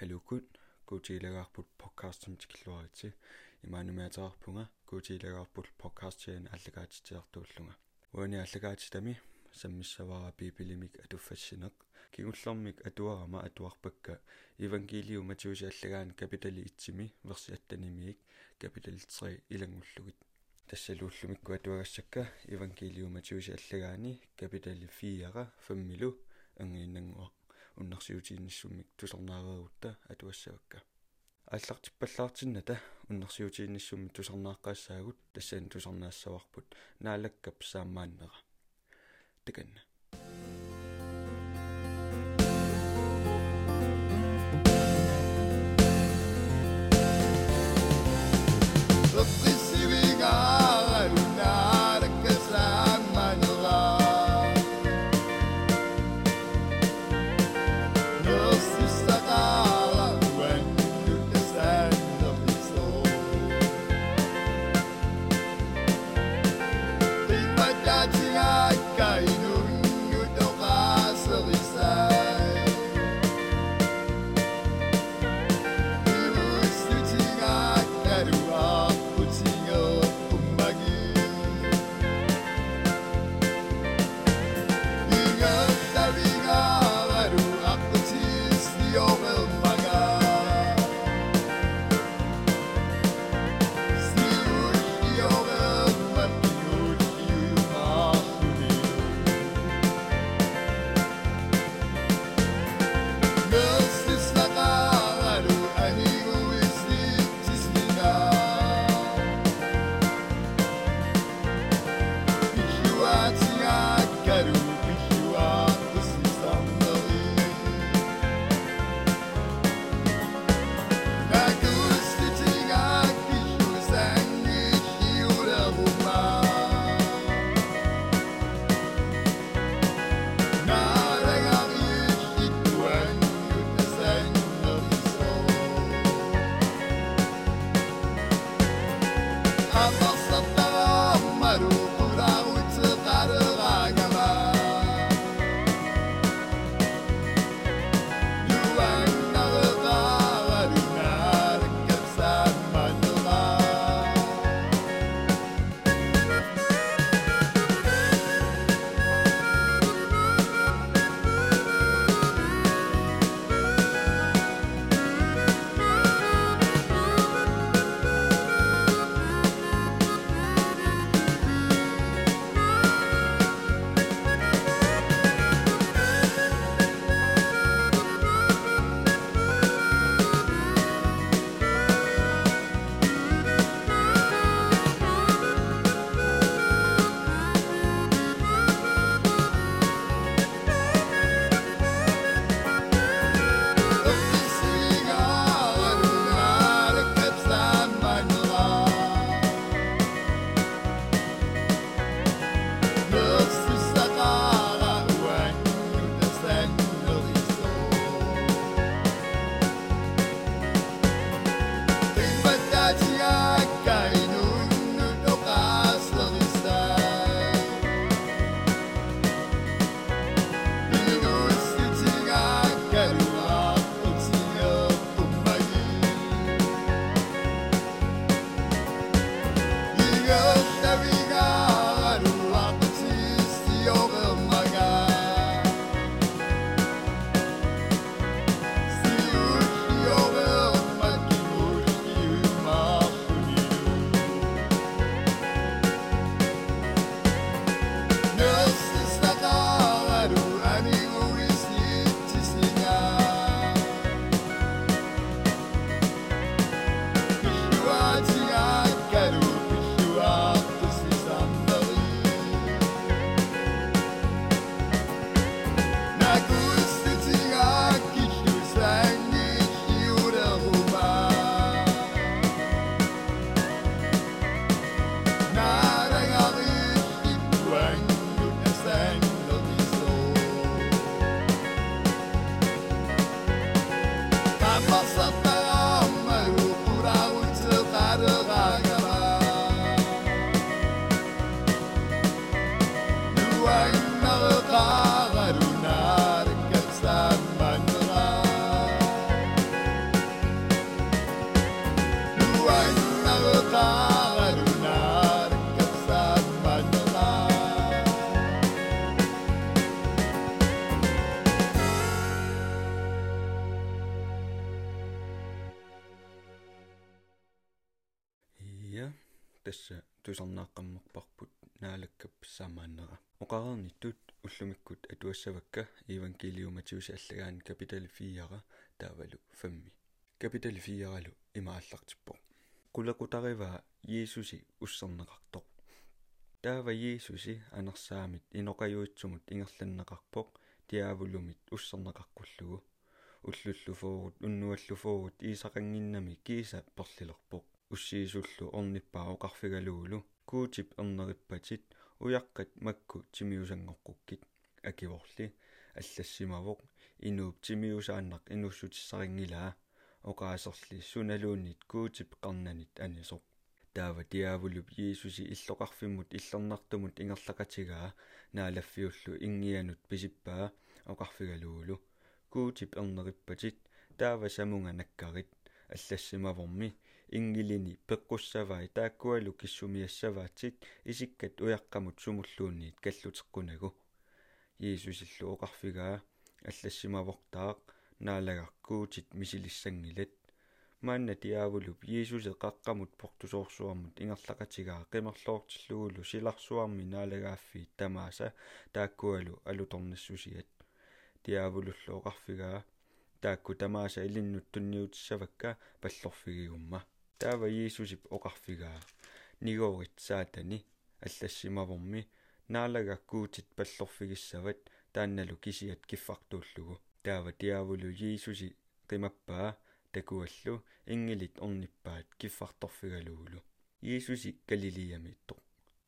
халукут куутиилагаарпут подкастим тикиллуарити имаанумиатеарпунга куутиилагаарпут подкастиан аллагаатитеартууллунга уани аллагаатитами саммиссавара пипилимик атуффассинеқ кигуллэрмик атуарама атуарпакка евангелиум матиуси аллагаан капитали итсими верси аттанимиик капитали 3 илангуллугит тассалууллумикку атуагассакка евангелиум матиуси аллагаани капитали 4 фаммилу ангииннангуа уннарсиутиинниссуммик тусарнаареерутта атуассавакка ааллартиппаллаартинната уннарсиутиинниссумми тусарнааққаассаагут тассаан тусарнаассаварпут наалаккап саамааннера таканна тасса тусарнааққаммерпарпут наалаккап саамааннера оқарерниттут уллумиккут атуассавакка евангелиум матиуси аллагаани капитал 4 таавалу 5 капитал 4алу имааллартиппо qulaqutaриваа иисуси уссернеқартоқ таава иисуси анерсаамит иноқаюитсумут ингерланнеқарпоқ тиаавулумит уссернеқаркуллугу уллуллуфоорут уннуаллуфоорут иисақангиннами кииса перлилерпоқ уссиисуллу орниппаа оқарфигалуулу куутип эрнериппатит уяққат макку тимиусангоққуккит акиворли аллассимавоқ инууп тимиусааннақ инуссутиссарингилаа оқаасерли суналууннит куутип қарнанит анисоқ таава тиаавулуп иисуси иллоқарфиммут иллернартумут ингерлақатигаа наалаффиуллу ингианут писиппаа оқарфигалуулу куутип эрнериппатит таава самунга наккарит аллассимаворми ингилини пеққуссавай тааккуалу киссумиассаваатсит исиккат уяққамут сумуллуунниит каллутеққунагу иисусиллу оқарфигаа аллассимавортаақ наалагаркуутит мисилиссангилат маанна тиаавулуп иисусе қаққамут портусоорсуармут ингерлақатигаа қимерлоортиллугулу силарсуарми наалагааффиит тамааса тааккуалу алуторнассусиат тиаавулуллу оқарфигаа таакку тамааса илиннут тунниутиссавакка паллорфигигумма таава иисусип оқарфигаа нигоорит саатани аллассимаворми наалагаккуутит паллорфигиссават таанналу кисиат киффартууллугу таава тиаавулу иисуси qimapпаа такуаллу ингилит орниппаат киффарторфигалуулу иисуси галилиямиттоқ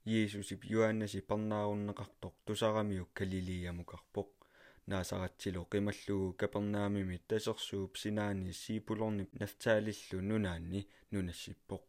иисусип юаннаси парнааруннеқартоқ тусарамиук галилиямукарпоқ наасаратсило qimallугу капернаамимит тасерсууп синаани сиипулорни нафтаалиллу нунаанни нунассиппоқ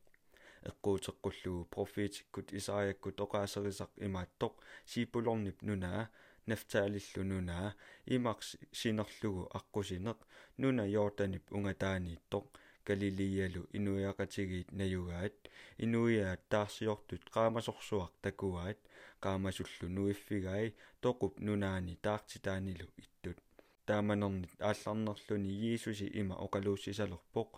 эққуутеққуллугу профетиккут исаиаккут оқаасерисақ имааттоқ. Сиипулорнип нунаа нафтаалиллу нунаа имарс синерлугу аққусинеқ. Нуна йорданип унгатаанииттоқ галилиалу инуяақатигиит наюгаат инуяат таарсиортут qaamasorsuaq takuaat qaamasullu nuiffigai toqup nunaani taartitaanillu ittut taamanernet аалларнерлүни иисуси има оқалууссисалерпоқ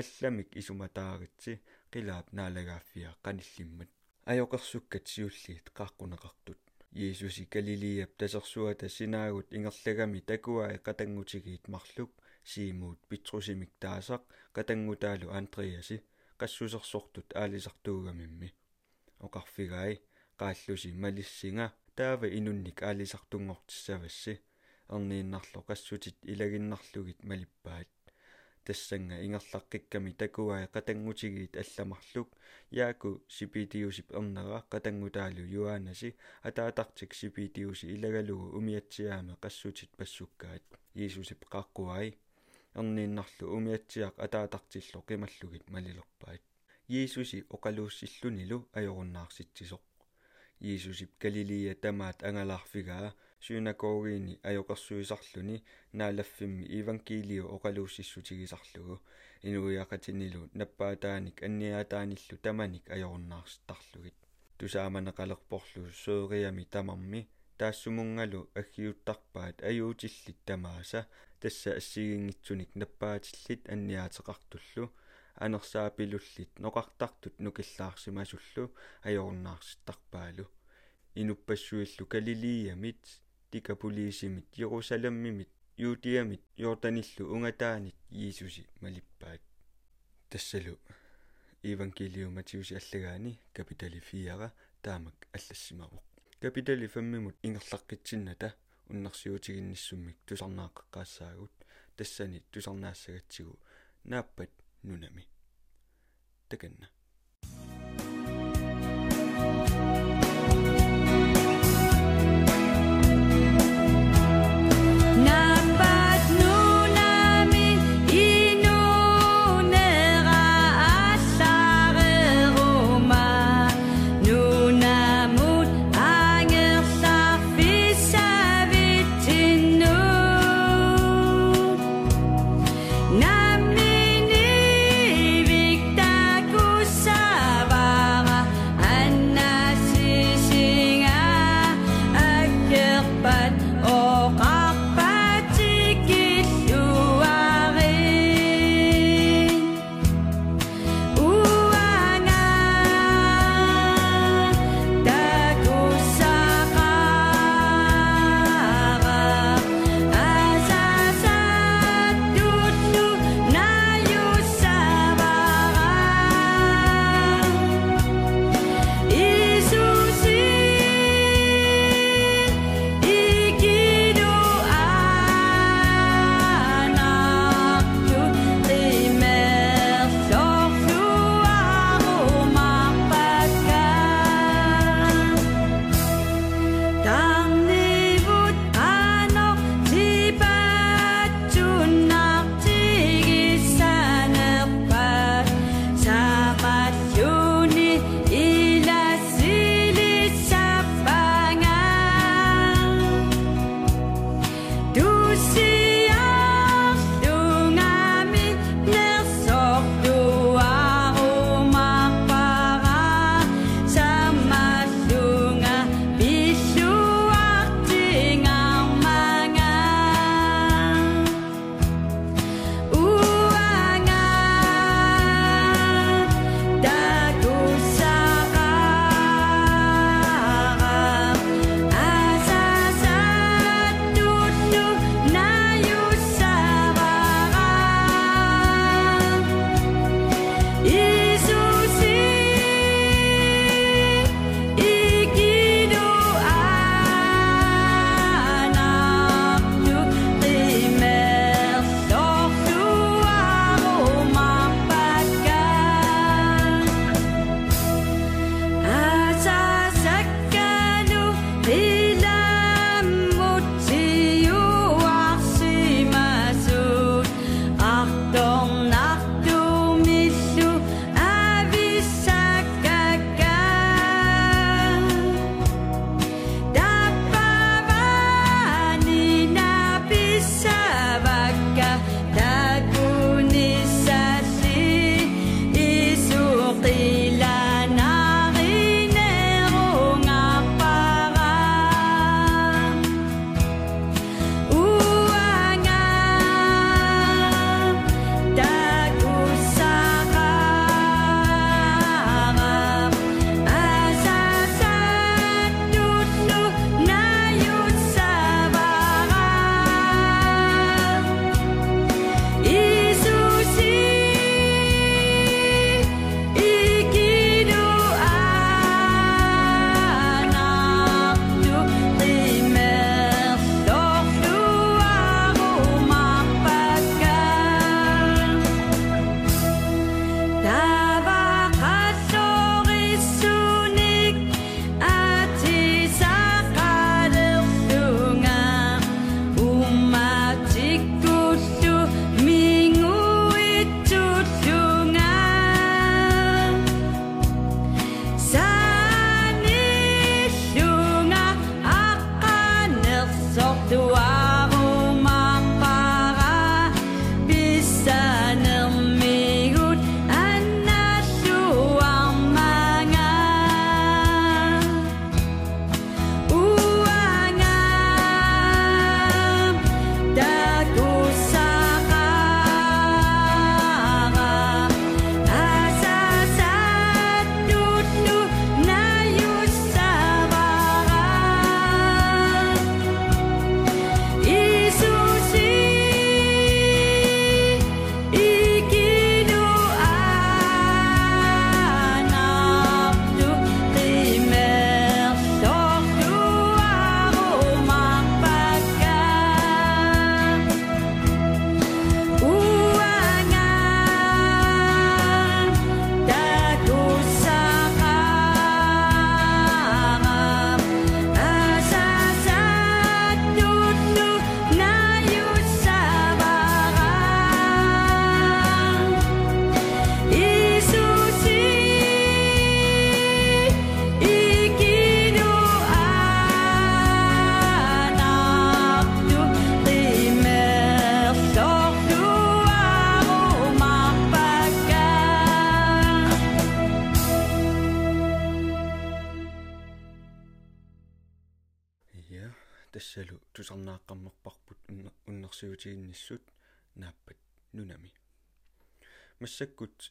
алламик исуматааritsi қилаап наалагааффиа қаниллиммат аёқерсуккат сиуллиит qaаққунеқартут иисуси галилиап тасерсуата синаагут ингерлагами такуаи қатангутигиит марлук сиимуут питрусимик таасақ қатангутаалу андреаси qassусерсортут аалисартуугамимми оқарфигаи qaаллуси малиссинга таава инунник аалисартунгортиссавасси эрнииннарло qassutит илагиннарлугит малиппаат. Тассанга ингерлаққикками такуаи қатангутигиит алламарлук яаку сипитиусип эрнера қатангутаалу юаанаси атаатартик сипитиуси илагалугу умиатсиааме qassutит пассуккаат. Иисусип қаққуаи эрнииннарлу умиатсиақ атаатартилло қималлугит малилерпаат иисуси оқалууссиллунилу ajorunnaarsitsisoq иисусип галилия тамаат ангалаарфигаа сюнакогиини ajоqersuisarluni наалаффимми евангелио оқалууссиссутигисарлугу инуиақатинилу наппаатааник анниаатааниллу таманик ajorunnaarsittарлугит тусааманеқалерпорлу сөөриами тамарми таассумунгалу аггиуттарпаат аюутиллит тамааса тасса ассигингитсуник наппаатиллит анниаатеқартуллу анерсаапилуллит ноқартартут нукиллаарсимасуллу ajornaarsittarpaalu инуппассуиллу галилиямит тикапулиисимит ерусалеммимит юутиамит йорданиллу унгатаанит иисуси малиппаат. Тассалу евангелиум матиуси аллагаани капитали 4 таамак аллассимавоқ капитали 5мимут ингерлаққитсинната уннарсиутигинниссуммик тусарнааққаққаассаагут тассани тусарнаассагатсигу нааппат нунами. Таканна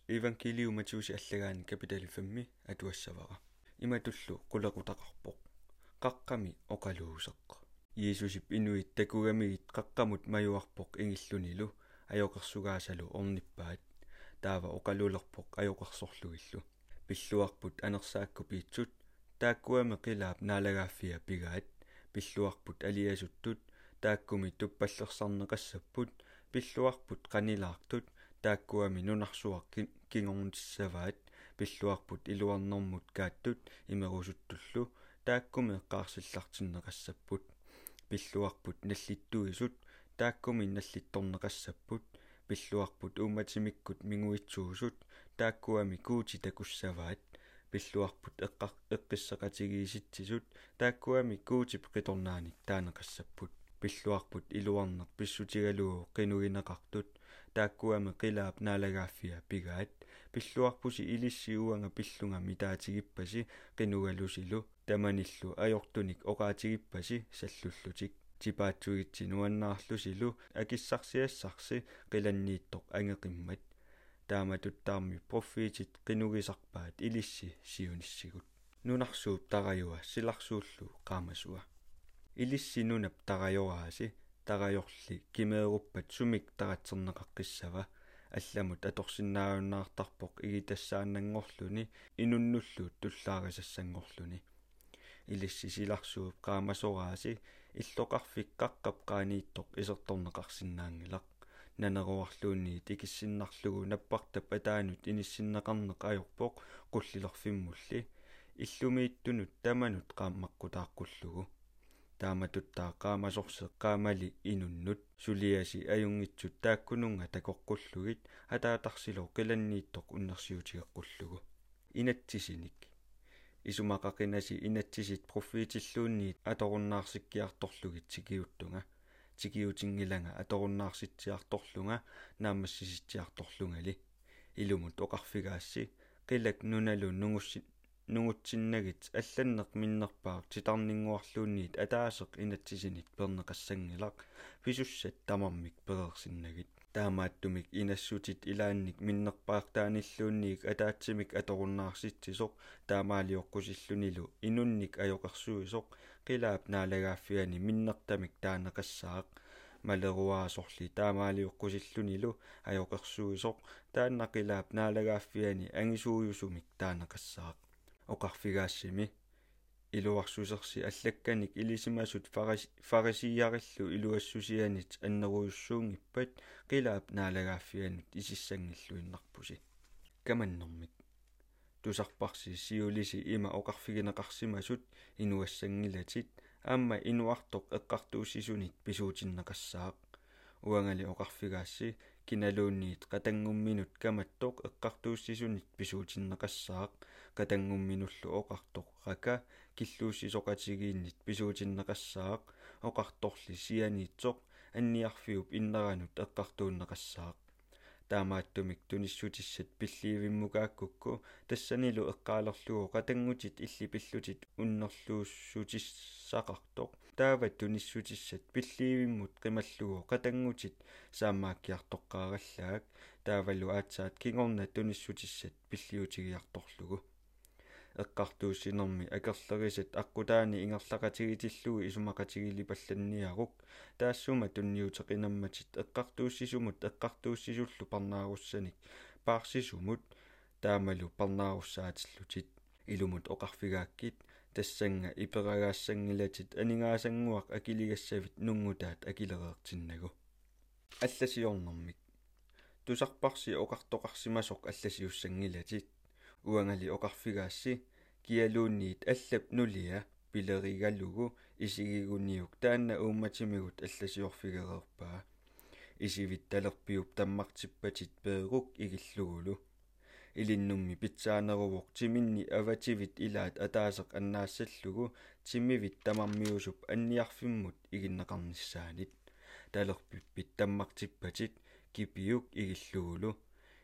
евангелиуматиуси аллагаани капиталифамми атуассавара. Иматуллу qulaqutaqarpoq qaqqami oqaluusеққа иисусип инуит такугамигит qaqqamut маюарпоқ ингиллунилу ajоқерсугаасалу орниппаат. Таава оқалуулерпоқ ajоқерсорлугиллу пиллуарпут анерсаакку пиитсут тааккуами қилаап наалагааффиа пигаат. Пиллуарпут алиасуттут тааккуми туппаллерсарнеқассаппут пиллуарпут қанилаартут тааккуами нунарсуақ кингорнутиссаваат пиллуарпут илуарнэрмут кааттут имерусуттуллу тааккуми эққарсиллартиннеқассаппут пиллуарпут наллиттуисут тааккуми наллитторнеқассаппут пиллуарпут ууматимиккут мигуитсуусут тааккуами куути такуссаваат пиллуарпут эққар эққиссақатигииситсисут тааккуами куутип қиторнааник таанеқассаппут пиллуарпут илуарнер писсутигалуу қинугинеқартут тааккуами қилаап наалагааффиа пигаат пиллуарпуси илисси уанга пиллунга митаатигиппаси қинугалусилу таманиллу ajortunik оқаатигиппаси саллуллутик. Типаатсугитси нуаннаарлусилу акиссарсиассарси қиланнииттоқ ангеқиммат. Тааматуттаарми проффиитит қинугисарпаат илисси сиуниссигут. Нунарсууп тараюа силарсууллу qaamasuа илисси нунап тарайорааси тарайорли кимееруппат сумик таратсернеқаққиссава алламут аторсиннааюннаартарпоқ игитассааннангорлуни. Инуннуллуут туллаарисассангорлуни илисси силарсууп qaamasoraaси иллоқарфиккаққап qaaнииттоқ исерторнеқарсинаангилақ нанеруарлуунниит икиссиннарлугу наппартап атаанут иниссиннеқарнеқ ajorpoq qullilerfimмулли иллумииттунут таманут qaamмаққутааққуллугу тааматуттаа qaamasorse qaamali inunнут сулиаси аюнгитсут тааккунунга такоққуллугит атаатарсило қиланнииттоқ уннерсиутигеққуллугу инатсисиник. Исумақақинаси инатсисит проффиитиллуунниит аторуннаарсиккиарторлугит сикиуттунга. Тикиутингилага аторуннаарситсиарторлунга наамассиситсиарторлунгали илумут оқарфигаасси қилак нуналу нугусси нугутсиннагит алланнеқ миннерпаақ титарнингуарлуунниит атаасеқ инатсисинит пернеқассангилақ писуссат тамармик перерсиннагит таамааттумик инассутит илаанник. Миннерпаартааниллуунниик атаатсимик аторуннаарситсисоқ таамаалиоққусиллунилу. Инунник ajоқарсуисоқ қилаап наалагааффиани миннертамик таанеқассаақ малеруаасорли. Таамаалиоққусиллунилу ajоқерсуисоқ тааннақилаап наалагааффиани ангисууюсумик таанеқассаақ оқарфигаассими илуарсусерси аллакканик илисимасут фарисияриллу илуассусианит аннеруйуссуунгиппат qilаап наалагааффианут исиссангиллуиннарпуси каманнэрмик тусарпарси сиулиси има оқарфигинеқарсимасут инуассангилатит аама инуартоқ эққартууссисунит писуутиннеқассаақ уангали оқарфигаасси киналуунниит қатангумминут каматтоқ эққартууссисунит писуутиннеқассаақ. Қатангумминуллу оқартоқ рака киллууссисоқатигииннит писуутиннеқассаақ. Оқарторли сианиитсоқ анниарфиуп иннеранут эққартууннеқассаақ таамааттумик туниссутиссат пилливиммукааккукку тассанилу эққаалерлугу қатангутит илли пиллутит уннерлууссутиссақартоқ таават туниссутиссат пилливиммут қималлугу қатангутит саамааккиартоққараллаак таавалу аацаат кингорна туниссутиссат пилливутигиарторлугу эққартууссинерми акерлерисат аққутаани ингерлақатигитиллуги исумақатигилипалланниарук таассума тунниутеқинамматит эққартууссисумут эққартууссисуллу парнааруссаник паарсисумут таамалу парнааруссаатиллутит илумут оқарфигааккит. Тассанга иперагаассангилатит анигаасангуақ акилигассавит. Нунгутаат акилереертиннагу алласиорнэрмик. Тусарпарси оқартоқарсимасоқ алласиуссангилатит оқарфигаасси киалуунниит аллап нулиа пилеригаллугу исигигуниук таанна уумматимигут алласиорфигереерпаа исивит талерпиуп таммартиппатит пеерук игиллугулу илиннумми питсаанерувоқ тиминни авативит илаат атаасеқ аннаассаллугу тиммивит тамармиусуп анниарфиммут игиннеқарниссаанит талерпиппит таммартиппатит кипиук игиллугулу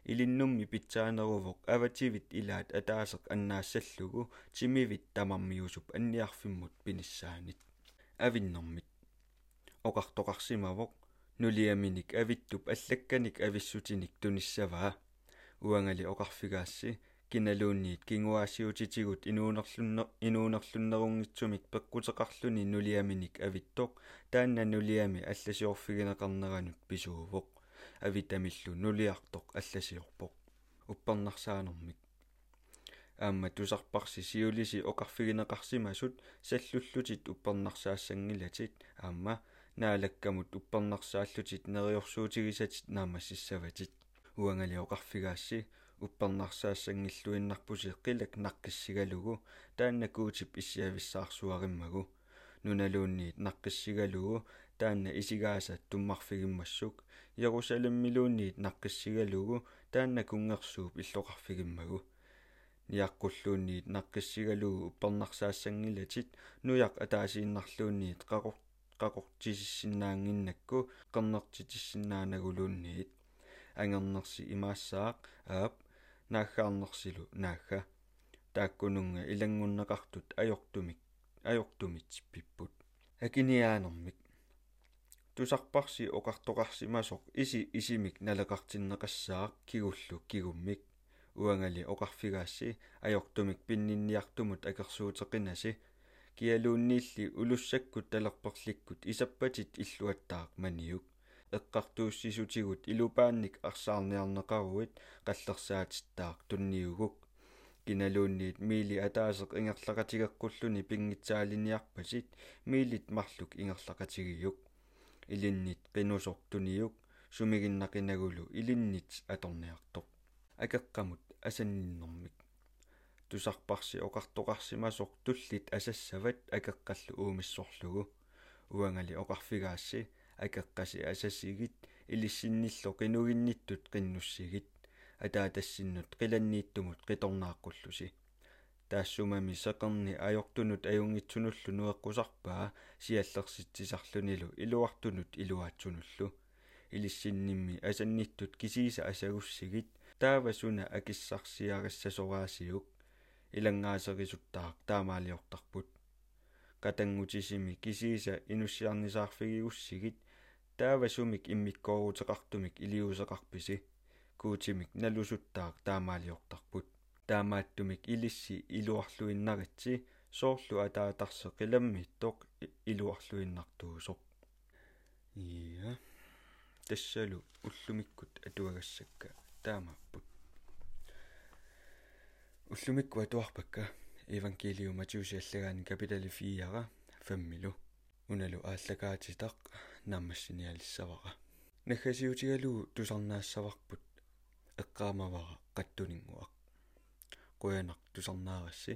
илиннумми питсаанерувоқ авативит илаат атаасеқ аннаассаллугу тимивит тамармиусуп анниарфиммут пиниссаанит авиннэрмит оқартоқарсимавоқ нулиаминик авиттуп аллакканик ависсутиник туниссаваа уангали оқарфигаасси киналуунниит кингуаасиутитигут инуунерлунне инуунерлуннерунгитсумик пеккутеқарлүни нулиаминик авиттоқ таанна нулиами алласиорфигинеқарнеранут писуувоқ авитамиллу нулиартоқ алласиорпоқ уппернарсаанэрмик аама тусарпарси сиулиси оқарфигинеқарсимасут саллуллутит уппернарсаассангилатит аама наалаккамут уппернарсааллутит нериорсуутигисатит наамассаватит уангали оқарфигаасси уппернарсаассангиллуиннарпуси қилак наққиссигалугу. Тааннакуутип иссиависсаарсуариммагу. Нуналуунниит наққиссигалугу таанна исигааса туммарфигиммассук Ярусалеммилуунниит наққиссигалугу таанна кунгерсууп иллоқарфигиммагу ниаққуллуунниит наққиссигалугу уппернарсаассангилатит нуяқ атаасииннарлуунниит қақор қақортисиссиннаангиннакку қернертитиссиннаанагулуунниит ангернерси имаассаақ аап нааггаарнерсилу наагга тааккунунга илангуннеқартут аёртумик аёртумит пиппут. Акиниаанермик тусарпарси оқартоқарсимасоқ иси исимик налеқартиннеқассаақ кигуллу кигуммик уангали оқарфигаасси аёртумик пиннинниартумут акерсуутеқинаси киалуунниилли улуссаккут талерперликкут исаппатит иллуаттаақ маниук эққартууссисутигут илупаанник арсаарниарнеқаруит қаллерсаатиттаақ тунниугук киналуунниит миили атаасеқ ингерлақатигаққуллуни пингитсаалиниарпасит миилит марлук ингерлақатигиюк илиннит туниук сумигиннақинагулу илиннит аторниартоқ акеққамут асанниннэрмик тусарпарси оқартоқарсимасоқ туллит асассават акеққаллу уумиссорлугу уангали оқарфигаасси акеққаси асасигит илиссиннилло qinugинниттут qinnussигит атаатассиннут qilаннииттумут qitornaаққуллуси таассумами сақерни ajortunut ajungitsuнуллу нуэққусарпаа сиаллерситсисарлунилу илуартунут илуаатсунуллу. Илиссиннимми асанниттут кисииса асагуссигит таавасуна акиссарсиариссасораасиук илангаасерисуттаақ таамаалиортарпут. Катангутисими кисииса инуссиарнисаарфигигуссигит таавасумик иммиккоорутеқартумик илиусеқарписи. Куутимик налусуттаақ таамаалиортарпут таамааттумик илисси илуарлуиннаритси соорлу атаатарсе қиламмиттоқ илуарлуиннартуусоқ ия тассалу уллумиккут атуагассакка таамаппут уллумикку атуарпакка евангелиум матиусиаллагаани капитали 4 фаммилу уналу ааллагаатитақ нааммассиниалиссавара нахасиутигалуу тусарнаассаварпут эққаамавара қаттунингуақ қуянақ тусарнаарасси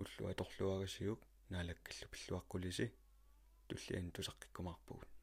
уллу аторлуагасиук наалаккаллу пиллуаққулиси туллиан тусаққиккумаарпугут